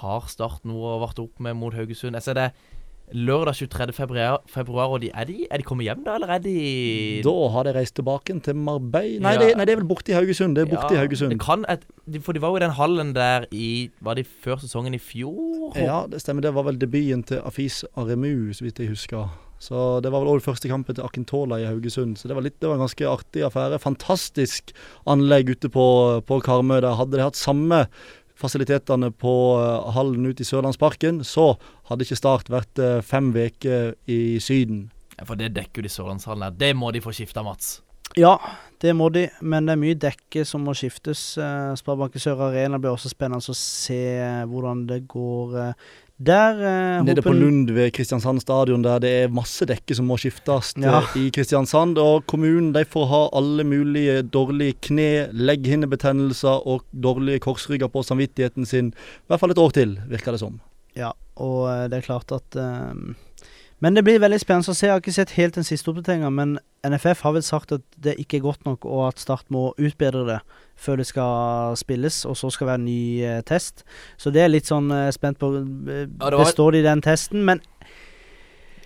Speaker 3: Har Start noe å varte opp med mot Haugesund? Jeg ser det lørdag 23. februar, februar og de, er, de, er de kommet hjem da, eller er de
Speaker 5: Da har de reist tilbake til Marbella Nei,
Speaker 3: Ja.
Speaker 5: det, nei, det er vel borte i Haugesund. Det er borte i Haugesund.
Speaker 3: Det kan et, for de var jo i den hallen der i Var det før sesongen i fjor?
Speaker 5: Ja, det stemmer. Det var vel debuten til Afis Aremu, så vidt jeg husker. Så Det var vel også første kampen til Akintola i Haugesund. Så det var, litt, det var en ganske artig affære. Fantastisk anlegg ute på, på Karmøy. Der hadde de hatt samme fasilitetene på eh, hallen ute i Sørlandsparken, så hadde ikke Start vært eh, fem uker i Syden.
Speaker 3: Ja, For det dekker jo de sørlandshallene. Det må de få skifta, Mats.
Speaker 4: Ja, det må de, men det er mye dekke som må skiftes. Uh, Sparebanken Sør Arena blir også spennende å se eh, hvordan det går eh, der. eh,
Speaker 5: Nede på Lund ved Kristiansand stadion, der det er masse dekker som må skiftes
Speaker 4: Ja.
Speaker 5: eh, i Kristiansand. Og kommunen de får ha alle mulige dårlige kne, legghinnebetennelser og dårlige korsrygger på samvittigheten sin. I hvert fall et år til, virker det som.
Speaker 4: Ja, og eh, det er klart at eh, Men det blir veldig spennende å se. Jeg har ikke sett helt den siste oppdateringa, men NFF har vel sagt at det ikke er godt nok, og at Start må utbedre det før det skal spilles, og så skal være en ny eh, test. Så det er litt sånn eh, spent på eh,
Speaker 3: Ja, det
Speaker 4: Består de den testen? Men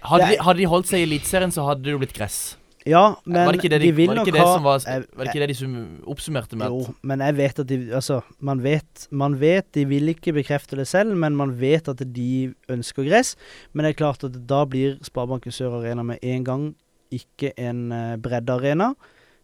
Speaker 3: Hadde
Speaker 4: Det
Speaker 3: de, hadde de holdt seg i Eliteserien, så hadde det jo blitt gress.
Speaker 4: Ja, men
Speaker 3: var det ikke det de,
Speaker 4: de vil nok ha
Speaker 3: som var, var det ikke det de sum, oppsummerte med?
Speaker 4: Jo, men jeg vet at de Altså, man vet, man vet De vil ikke bekrefte det selv, men man vet at de ønsker gress. Men det er klart at da blir Sparebanken Sør Arena med en gang ikke en uh, breddearena.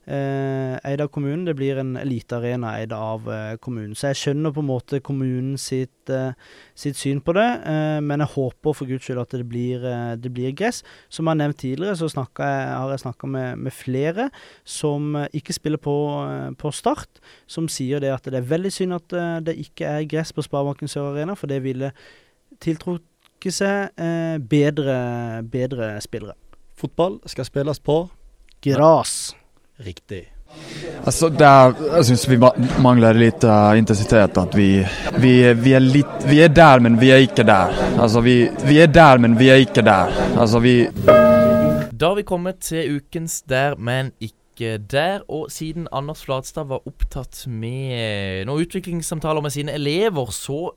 Speaker 4: Eh, eid av kommunen. Det blir en elitearena eid av eh, kommunen. Så jeg skjønner på en måte kommunen sitt, eh, sitt syn på det, eh, men jeg håper for guds skyld at det blir, eh, det blir gress. Som jeg har nevnt tidligere, så jeg, har jeg snakka med, med flere som eh, ikke spiller på, på Start, som sier det at det er veldig synd at det ikke er gress på Sparebanken Sør Arena, for det ville tiltrukket seg bedre, bedre spillere.
Speaker 5: Fotball skal spilles på
Speaker 4: Gras.
Speaker 5: Riktig.
Speaker 9: Altså, der, jeg syns vi mangler litt lite eh, intensitet. At vi, vi, vi, er litt vi er der, men vi er ikke der. Altså, vi, vi er der, men vi er ikke der. Altså, vi,
Speaker 3: Da har vi kommet til ukens Der, men ikke der. Og siden Anders Flatstad var opptatt med noen utviklingssamtaler med sine elever, så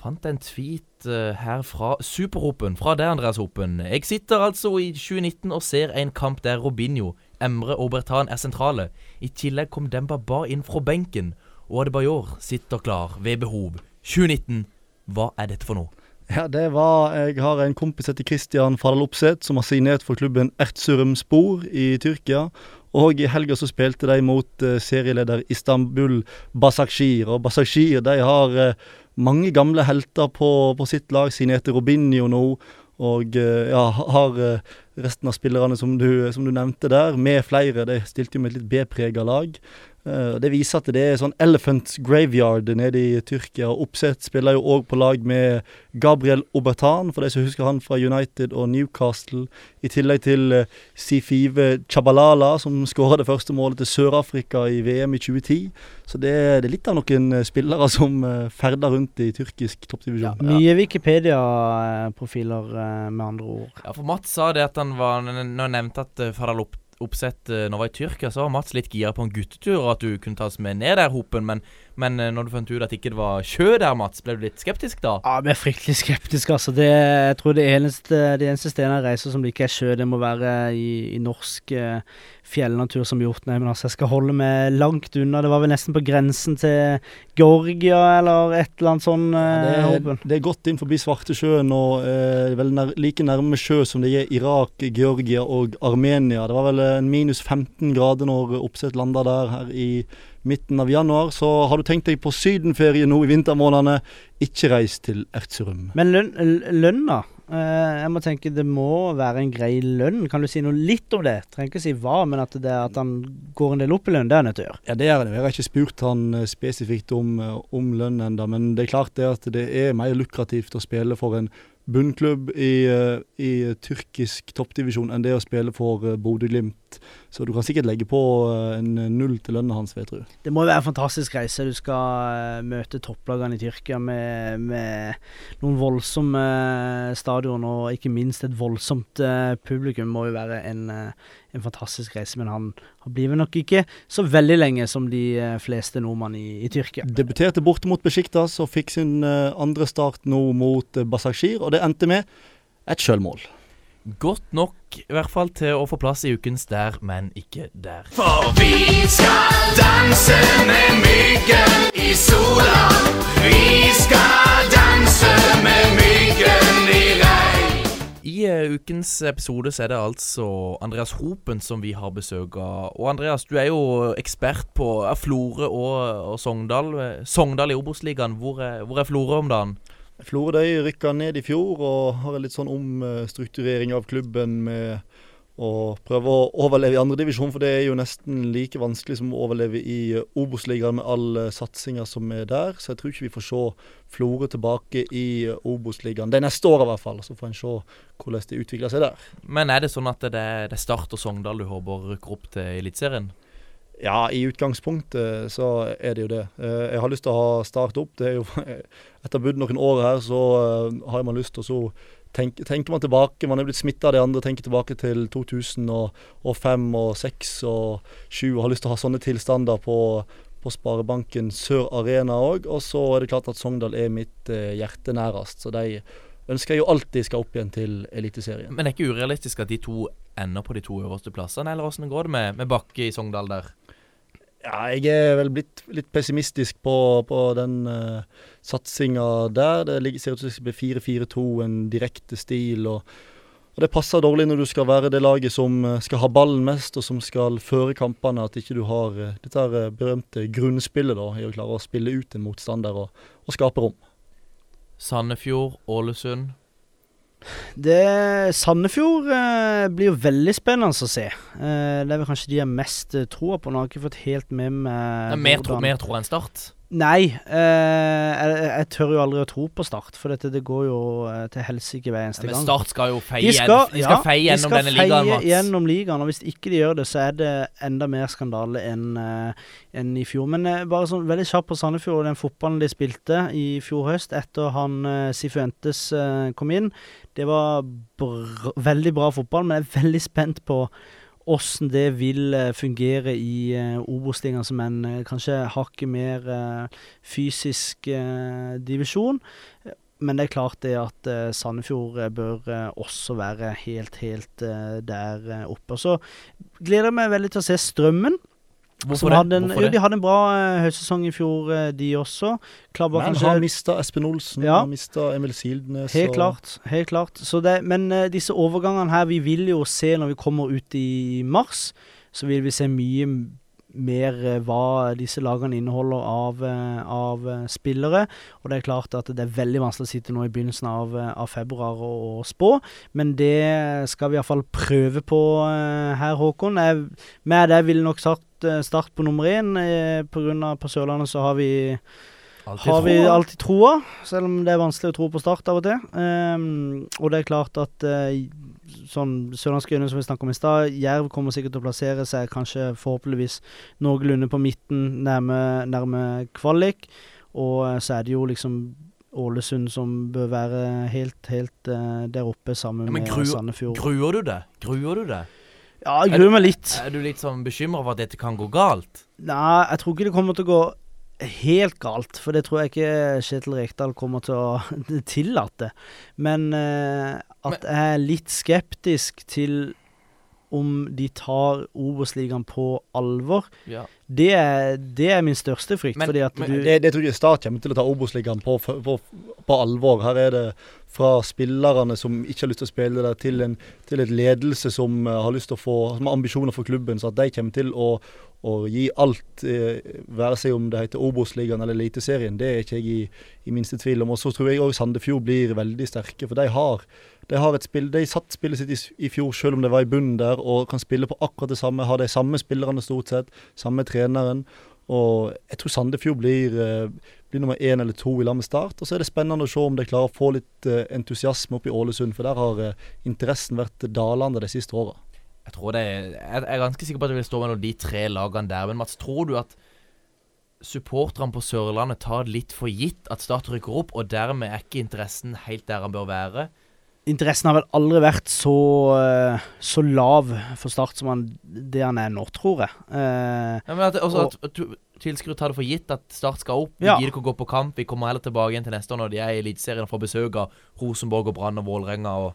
Speaker 3: fant en tweet eh, her fra Superhopen. Fra deg, Andreas Hopen. Jeg sitter altså i 2019 og ser en kamp der Robinho, Emre og Bertan er sentrale. I tillegg kom Demba Ba inn fra benken, og Adebayor sitter klar ved behov. 2019, hva er dette for noe?
Speaker 5: Ja, det var Jeg har en kompis etter Christian Fadal Opseth, som har signert for klubben Ertsurum Spor i Tyrkia. Og i helga så spilte de mot eh, serieleder Istanbul Basakshir. Og Basakshir de har eh, mange gamle helter på, på sitt lag. Signerte Robinho nå. Og eh, ja, har resten av spillerne som du, som du nevnte der, med flere. De stilte jo med et litt B-prega lag. Eh, Det viser at det er sånn Elephant Graveyard nede i Tyrkia. og Oppsett spiller jo òg på lag med Gabriel Obertan, for de som husker han fra United og Newcastle. I tillegg til eh, Sifive Chabalala, som skåra det første målet til Sør-Afrika i VM i 2010. Så det, det er litt av noen eh, spillere som eh, ferder rundt i tyrkisk toppdivisjon.
Speaker 4: Mye Wikipedia-profiler, eh, med andre ord.
Speaker 3: Ja, for Mats sa det at han var Nå nevnte at uh, Oppsett når jeg var i Tyrkia, så var Mats litt gira på en guttetur, og at du kunne tas med ned der, Hopen. Men, men eh, når du fant ut at ikke det var sjø der, Mats, ble du litt skeptisk da?
Speaker 4: Ja, jeg er fryktelig skeptisk, altså. Det, jeg tror det eneste, det eneste stedet jeg reiser som det ikke er sjø, det må være i, i norsk eh, fjellnatur som Hjortnei. Men altså, jeg skal holde meg langt unna. Det var vel nesten på grensen til Georgia eller et eller annet sånn.
Speaker 5: Det
Speaker 4: Eh,
Speaker 5: er, det er godt inn forbi Svartesjøen og eh, vel nær, like nærme sjø som det er Irak, Georgia og Armenia. Det var vel en minus 15 grader når Oppsett landa der her i midten av januar. Så har du tenkt deg på sydenferie nå i vintermånedene, ikke reis til Erzurum.
Speaker 4: Men lønn, l- lønna eh, Jeg må tenke det må være en grei lønn. Kan du si noe litt om det? Trenger ikke si hva, men at, det, at han går en del opp i lønn, det er han nødt til å gjøre.
Speaker 5: Ja, det er det. Jeg har ikke spurt han eh, spesifikt om, eh, om lønn ennå, men det er klart det at det er mer lukrativt å spille for en bunnklubb i, i tyrkisk toppdivisjon enn det å spille for Bodø-Glimt. Så du kan sikkert legge på eh, en null til lønna hans, vet du.
Speaker 4: Det må jo være en fantastisk reise. Du skal eh, møte topplagene i Tyrkia med, med noen voldsomme stadioner, stadion, og ikke minst et voldsomt publikum. publikum. må jo være en, eh, en fantastisk reise. Men han, han blir vel nok ikke så veldig lenge som de eh, fleste nordmenn i, i Tyrkia.
Speaker 5: Debuterte borte mot Besjiktas og fikk sin eh, andre start nå mot Basakshir, og det endte med et sjølmål.
Speaker 3: Godt nok, i hvert fall, til å få plass i ukens Der, men ikke der.
Speaker 6: For vi skal danse med myggen i sola. Vi skal danse med myggen i regn.
Speaker 3: I uh, ukens episode så er det altså Andreas Hopen som vi har besøk av. Og Andreas, du er jo ekspert på uh, Florø og, og Sogndal. Eh, Sogndal i Obos-ligaen. Hvor, er- hvor er Florø om dagen?
Speaker 5: Florø de rykka ned i fjor og har en litt sånn omstrukturering av klubben med å prøve å overleve i andredivisjon, for det er jo nesten like vanskelig som å overleve i eh, Obos-ligaen med all eh, satsinga som er der. Så jeg tror ikke vi får se Florø tilbake i eh, Obos-ligaen. Er neste år i hvert fall, så får en se hvordan det utvikler seg der.
Speaker 3: Men er det sånn at det er Start og Sogndal du håper rykker opp til Eliteserien?
Speaker 5: Ja, i utgangspunktet så er det jo det. Eh, Jeg har lyst til å ha Start opp. Det er jo <laughs> Etter bodd noen år her, så eh, har man lyst til å så tenke, tenker man tilbake. Man er blitt smitta av de andre. Tenker tilbake til 2005 og 2006 og 2007 og har lyst til å ha sånne tilstander på, på Sparebanken Sør Arena òg. Og så er det klart at Sogndal er mitt eh, hjerte nærest. Så de ønsker jeg jo alltid skal opp igjen til Eliteserien.
Speaker 3: Men det er ikke urealistisk at de to ender på de to øverste plassene, eller åssen går det med, med Bakke i Sogndal der?
Speaker 5: Ja, jeg er vel blitt litt pessimistisk på, på den uh, satsinga der. Det ligger, ser ut som det skal bli 4-4-2, en direkte stil. Og, og det passer dårlig når du skal være det laget som eh, skal ha ballen mest, og som skal føre kampene. At ikke du har uh, dette berømte grunnspillet da, i å klare å spille ut en motstander og, og skape rom.
Speaker 3: Sandefjord, Ålesund.
Speaker 4: Det Sandefjord eh, blir jo veldig spennende å se. Eh, det er vel kanskje de jeg har mest eh, troa på. Nå har jeg ikke fått helt med meg
Speaker 3: er mer, tro, mer tro enn Start.
Speaker 4: Nei, eh, jeg, jeg tør jo aldri å tro på Start, for dette, det går jo eh, til helsike hver eneste gang. Men.
Speaker 3: Start skal jo feie,
Speaker 4: De skal,
Speaker 3: de skal
Speaker 4: ja,
Speaker 3: feie
Speaker 4: de skal
Speaker 3: denne ligaen,
Speaker 4: feie
Speaker 3: Mats.
Speaker 4: gjennom ligaen, og hvis ikke de gjør det, så er det enda mer skandale enn en i fjor. Men eh, bare sånn veldig kjapt på Sandefjord og den fotballen de spilte i fjor høst etter han Sifuentes eh, kom inn. Det var br veldig bra fotball, men jeg er veldig spent på åssen det vil eh, fungere i uh, Obos-ligaen som en eh, kanskje hakket mer fysisk divisjon. Men det er klart det at Sandefjord bør også være helt, helt der oppe. Så gleder jeg meg veldig til å se Strømmen.
Speaker 3: Hvorfor det?
Speaker 4: En,
Speaker 3: Hvorfor
Speaker 4: jo,
Speaker 3: det?
Speaker 4: de hadde en bra uh, høstsesong i fjor, uh, de også. Klabber
Speaker 5: Men
Speaker 4: kanskje
Speaker 5: har mista Espen Olsen,
Speaker 4: Ja.
Speaker 5: har mista Emil Sildnes.
Speaker 4: Helt
Speaker 5: og-
Speaker 4: klart. helt klart. Så det, men uh, disse overgangene her, vi vil jo se når vi kommer ut i mars, så vil vi se mye mer hva disse lagene inneholder av, av spillere. Og det er klart at det er veldig vanskelig å sitte nå i begynnelsen av, av februar og, og spå, men det skal vi iallfall prøve på her, Håkon. Jeg, med det ville nok satt eh, Start på nummer én. Pga. på Sørlandet så har vi
Speaker 3: Altid
Speaker 4: har vi alltid troa, selv om det er vanskelig å tro på Start av og til. Um, og det er klart at uh, sånn Sørlandske Øyne, som vi snakket om i stad, Jerv kommer sikkert til å plassere seg kanskje forhåpentligvis noenlunde på midten, nærme, nærme kvalik. Og uh, så er det jo liksom Ålesund som bør være helt, helt uh, der oppe sammen
Speaker 3: Ja,
Speaker 4: med Sandefjord.
Speaker 3: Gruer du det? Gruer du det?
Speaker 4: Ja, jeg gruer meg litt.
Speaker 3: Er du litt sånn bekymra for at dette kan gå galt?
Speaker 4: Nei, jeg tror ikke det kommer til å gå helt galt, for det tror jeg ikke Kjetil Rekdal kommer til å <laughs> tillate. Men uh, at jeg er litt skeptisk til om de tar Obos-ligaen på alvor,
Speaker 3: Ja.
Speaker 4: det er, det er min største frykt.
Speaker 3: Men-
Speaker 4: fordi at
Speaker 3: men-
Speaker 4: du
Speaker 5: Det, det tror jeg Start kommer til å ta Obos-ligaen på, på, på alvor. Her er det fra spillerne som ikke har lyst til å spille der, til en til et ledelse som eh, har lyst til å få som har ambisjoner for klubben. Så at de kommer til å, å gi alt, eh, være seg om det heter Obos-ligaen eller Eliteserien, det er ikke jeg i, i minste tvil om. Og så tror jeg òg Sandefjord blir veldig sterke, for de har de har et spill, de satt spillet sitt i, i fjor selv om det var i bunnen der, og kan spille på akkurat det samme. Har de samme spillerne stort sett, samme treneren. Og jeg tror Sandefjord blir, eh, blir nummer én eller to i lag med Start. Og så er det spennende å se om de klarer å få litt eh, entusiasme opp i Ålesund, for der har eh, interessen vært dalende de siste åra.
Speaker 3: Jeg er, jeg er ganske sikker på at det vil stå mellom de tre lagene der. Men Mats, tror du at supporterne på Sørlandet tar litt for gitt at Start rykker opp, og dermed er ikke interessen helt der han bør være?
Speaker 4: Interessen har vel aldri vært så, eh, så lav for Start som han, det han er nå, tror jeg. Eh,
Speaker 3: Ja, men at, også
Speaker 4: Og-
Speaker 3: at, at tilskuere tar det for gitt at Start skal opp. Vi
Speaker 4: Ja.
Speaker 3: gidder ikke å gå på kamp. Vi kommer heller tilbake igjen til neste år når de er i Eliteserien og får besøk av Rosenborg og Brann og Vålerenga. Og,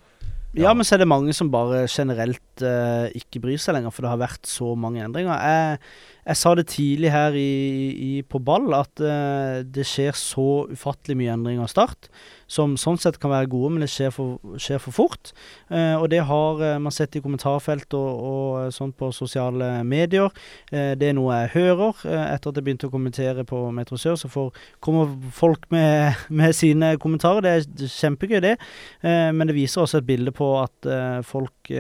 Speaker 4: Ja, men så er det mange som bare generelt eh, ikke bryr seg lenger, for det har vært så mange endringer. Jeg, jeg sa det tidlig her i, i, på ball, at eh, det skjer så ufattelig mye endringer av start. Som sånn sett kan være gode, men det skjer for, skjer for fort. Eh, og det har eh, man sett i kommentarfelt og, og sånn på sosiale medier. Eh, det er noe jeg hører. Eh, etter at jeg begynte å kommentere på Metro Sør, så får, kommer folk med, <laughs> med sine kommentarer. Det er kjempegøy, det. Eh, men det viser også et bilde på at folk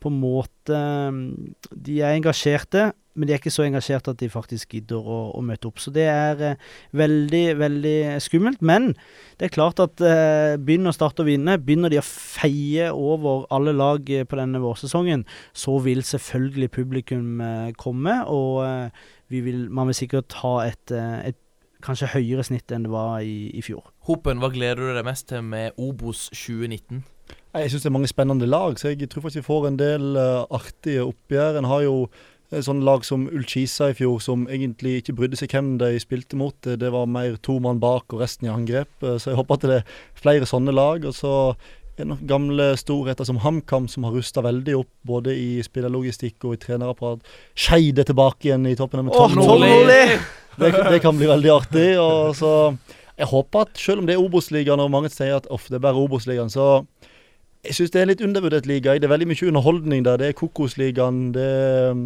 Speaker 4: på en måte mm, De er engasjerte, men de er ikke så engasjerte at de faktisk gidder å, å møte opp. Så det er eh, veldig, veldig skummelt. Men det er klart at eh, begynner Start å vinne, begynner de å feie over alle lag eh, på denne vårsesongen, så vil selvfølgelig publikum eh, komme, og eh, vi vil, man vil sikkert ha et, eh, et kanskje høyere snitt enn det var i, i fjor.
Speaker 3: Hopen, hva gleder du deg mest til med Obos 2019?
Speaker 5: Jeg syns det er mange spennende lag, så jeg tror faktisk vi får en del artige oppgjør. En har jo eh, sånne lag som Ullkisa i fjor, som egentlig ikke brydde seg hvem de spilte mot. Det det var mer to mann bak og resten i angrep. Eh, Så jeg håper at det er flere sånne lag. Og så er det noen gamle storheter som HamKam, som har rusta veldig opp både i spillerlogistikk og i trenerapparat. Skeid er tilbake igjen i toppen. med
Speaker 4: Åh,
Speaker 5: Tom Nordli. Det, det kan bli veldig artig. Og så Jeg håper at selv om det er Obos-ligaen, og mange sier at det er bare Obos-ligaen, så jeg syns det er en litt undervurdert liga. Det er veldig mye underholdning der. Det er Kokosligaen. Det er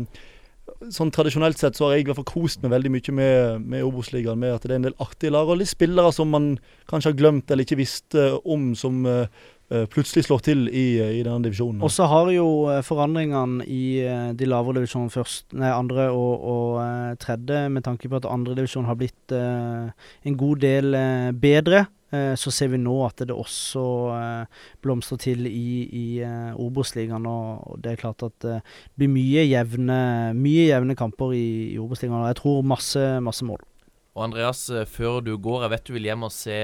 Speaker 5: Sånn Tradisjonelt sett så har jeg i hvert fall kost meg veldig mye med, med Obos-ligaen. Med at det er en del artige lag og litt spillere som man kanskje har glemt eller ikke visste om, som eh, eh, plutselig slår til i, i denne divisjonen.
Speaker 4: Og så har jo eh, forandringene i eh, de lavere divisjonene først, nei, andre og, og eh, tredje, med tanke på at andre divisjon har blitt uh, en god del eh, bedre, eh, så ser vi nå at det også eh, blomstrer til i, i eh, Obos-ligaen. Og, det er klart at eh, det blir mye jevne, mye jevne kamper i, i Obos-ligaen. Og jeg tror masse, masse mål.
Speaker 3: Og Andreas, eh, før du går, jeg vet du vil hjem og se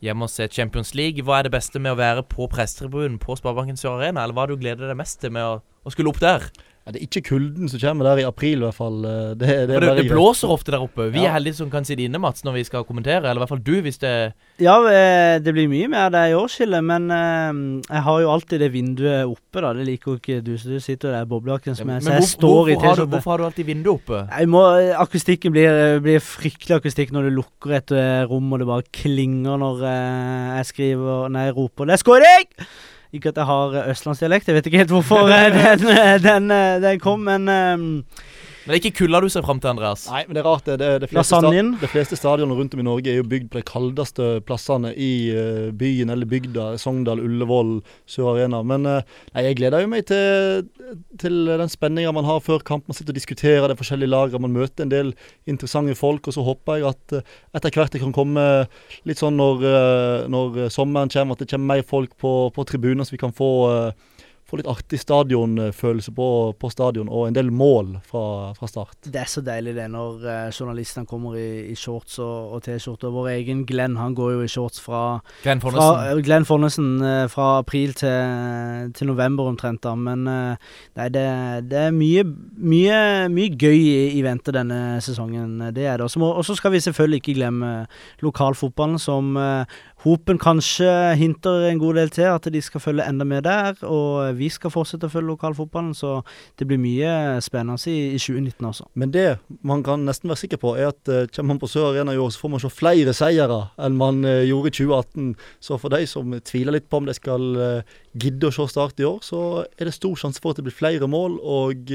Speaker 3: hjemme og se Champions League. Hva er det beste med å være på prestetribunen på Sparebanken Sør Arena, eller hva er det du gleder deg mest til med å, å skulle opp der?
Speaker 5: Ja, det er ikke kulden som kommer der i april, i hvert fall. Eh, Det, det, er
Speaker 3: det, det blåser ofte der oppe. Vi
Speaker 5: Ja.
Speaker 3: er heldige som kan sitte inne, Mats, når vi skal kommentere. Eller i hvert fall du, hvis det
Speaker 4: Ja, eh, det blir mye mer der i årskilde men eh, jeg har jo alltid det vinduet oppe, da. Det liker jo ikke du, så du sitter der i boblejakken som jeg, så jeg
Speaker 3: hvor-
Speaker 4: står i
Speaker 3: hvorfor, har du,
Speaker 4: T-skjorte.
Speaker 3: hvorfor har du alltid vinduet oppe?
Speaker 4: Jeg må, akustikken blir, blir fryktelig akustikk når du lukker et rom og det bare klinger når jeg skriver Nei, jeg roper 'Let's go, skåring!' Ikke at jeg har østlandsdialekt, jeg vet ikke helt hvorfor eh, <laughs> den, eh, den, eh, den kom, men
Speaker 3: Men det er ikke kulda du ser fram til, Andreas.
Speaker 5: Nei, men det er rart. Det, det, det, fleste, sta
Speaker 4: Lasagnen.
Speaker 5: de fleste stadioner rundt om i Norge er jo bygd på de kaldeste plassene i uh, byen eller bygda. Sogndal, Ullevål, Sør Arena. Men uh, nei, jeg gleder jo meg til, til den spenninga man har før kamp. Man sitter og diskuterer de forskjellige lagene. Man møter en del interessante folk. Og så håper jeg at uh, etter hvert det kan komme litt sånn når, når sommeren kommer, at det kommer mer folk på, på tribunen, så vi kan få eh, få litt artig stadionfølelse på, på stadion, og en del mål fra, fra start.
Speaker 4: det er så deilig det når eh, journalistene kommer i, i shorts og, og T-skjorte. Vår egen Glenn han går jo i shorts fra
Speaker 3: Glenn
Speaker 4: Fra,
Speaker 3: Fonnesen.
Speaker 4: eh, eh, fra april til, til november omtrent. da Men nei, det, det er mye, mye, mye gøy i, i vente denne sesongen. Det er det. Og så skal vi selvfølgelig ikke glemme lokalfotballen, som Hopen kanskje hinter en god del til at de skal følge enda med der. Og vi skal fortsette å følge lokalfotballen, så det blir mye spennende i, i 2019 også.
Speaker 5: Men det man kan nesten være sikker på, er at uh, kommer man på Sør Arena i år, så får man se flere seire enn man uh, gjorde i 2018. Så for de som tviler litt på om de skal uh, gidde å se Start i år, så er det stor sjanse for at det blir flere mål, og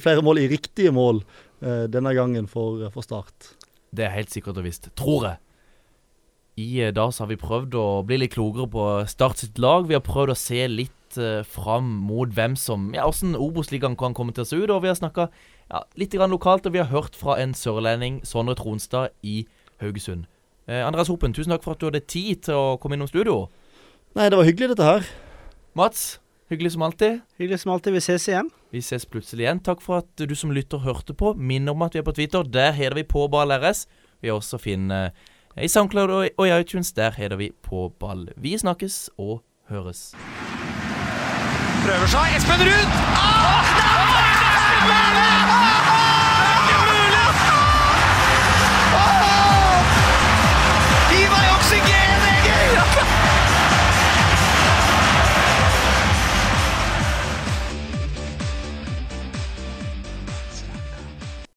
Speaker 5: flere mål i riktige mål denne gangen for, for Start.
Speaker 3: Det er helt sikkert og visst. Tror jeg. I eh, dag så har vi prøvd å bli litt klokere på Start sitt lag. Vi har prøvd å se litt eh, fram mot hvem som Ja, åssen Obos-ligaen kan komme til å se ut. Og vi har snakka ja, litt grann lokalt, og vi har hørt fra en sørlending, Sondre Tronstad, i Haugesund. Eh, Andreas Hopen, tusen takk for at du hadde tid til å komme innom studio.
Speaker 5: Nei, det var hyggelig dette her.
Speaker 3: Mats, hyggelig som alltid.
Speaker 4: Hyggelig som alltid. Vi ses igjen.
Speaker 3: Vi ses plutselig igjen. Takk for at du som lytter hørte på. Minn om at vi er på Twitter. Der heter vi på Ball RS. Vi er også finne i SoundCloud og i iTunes. Der heter vi på Ball. Vi snakkes og høres.
Speaker 2: Prøver seg. Espen Ruud! Ah, det er er ikke mulig! Ah! Gi meg oksygen!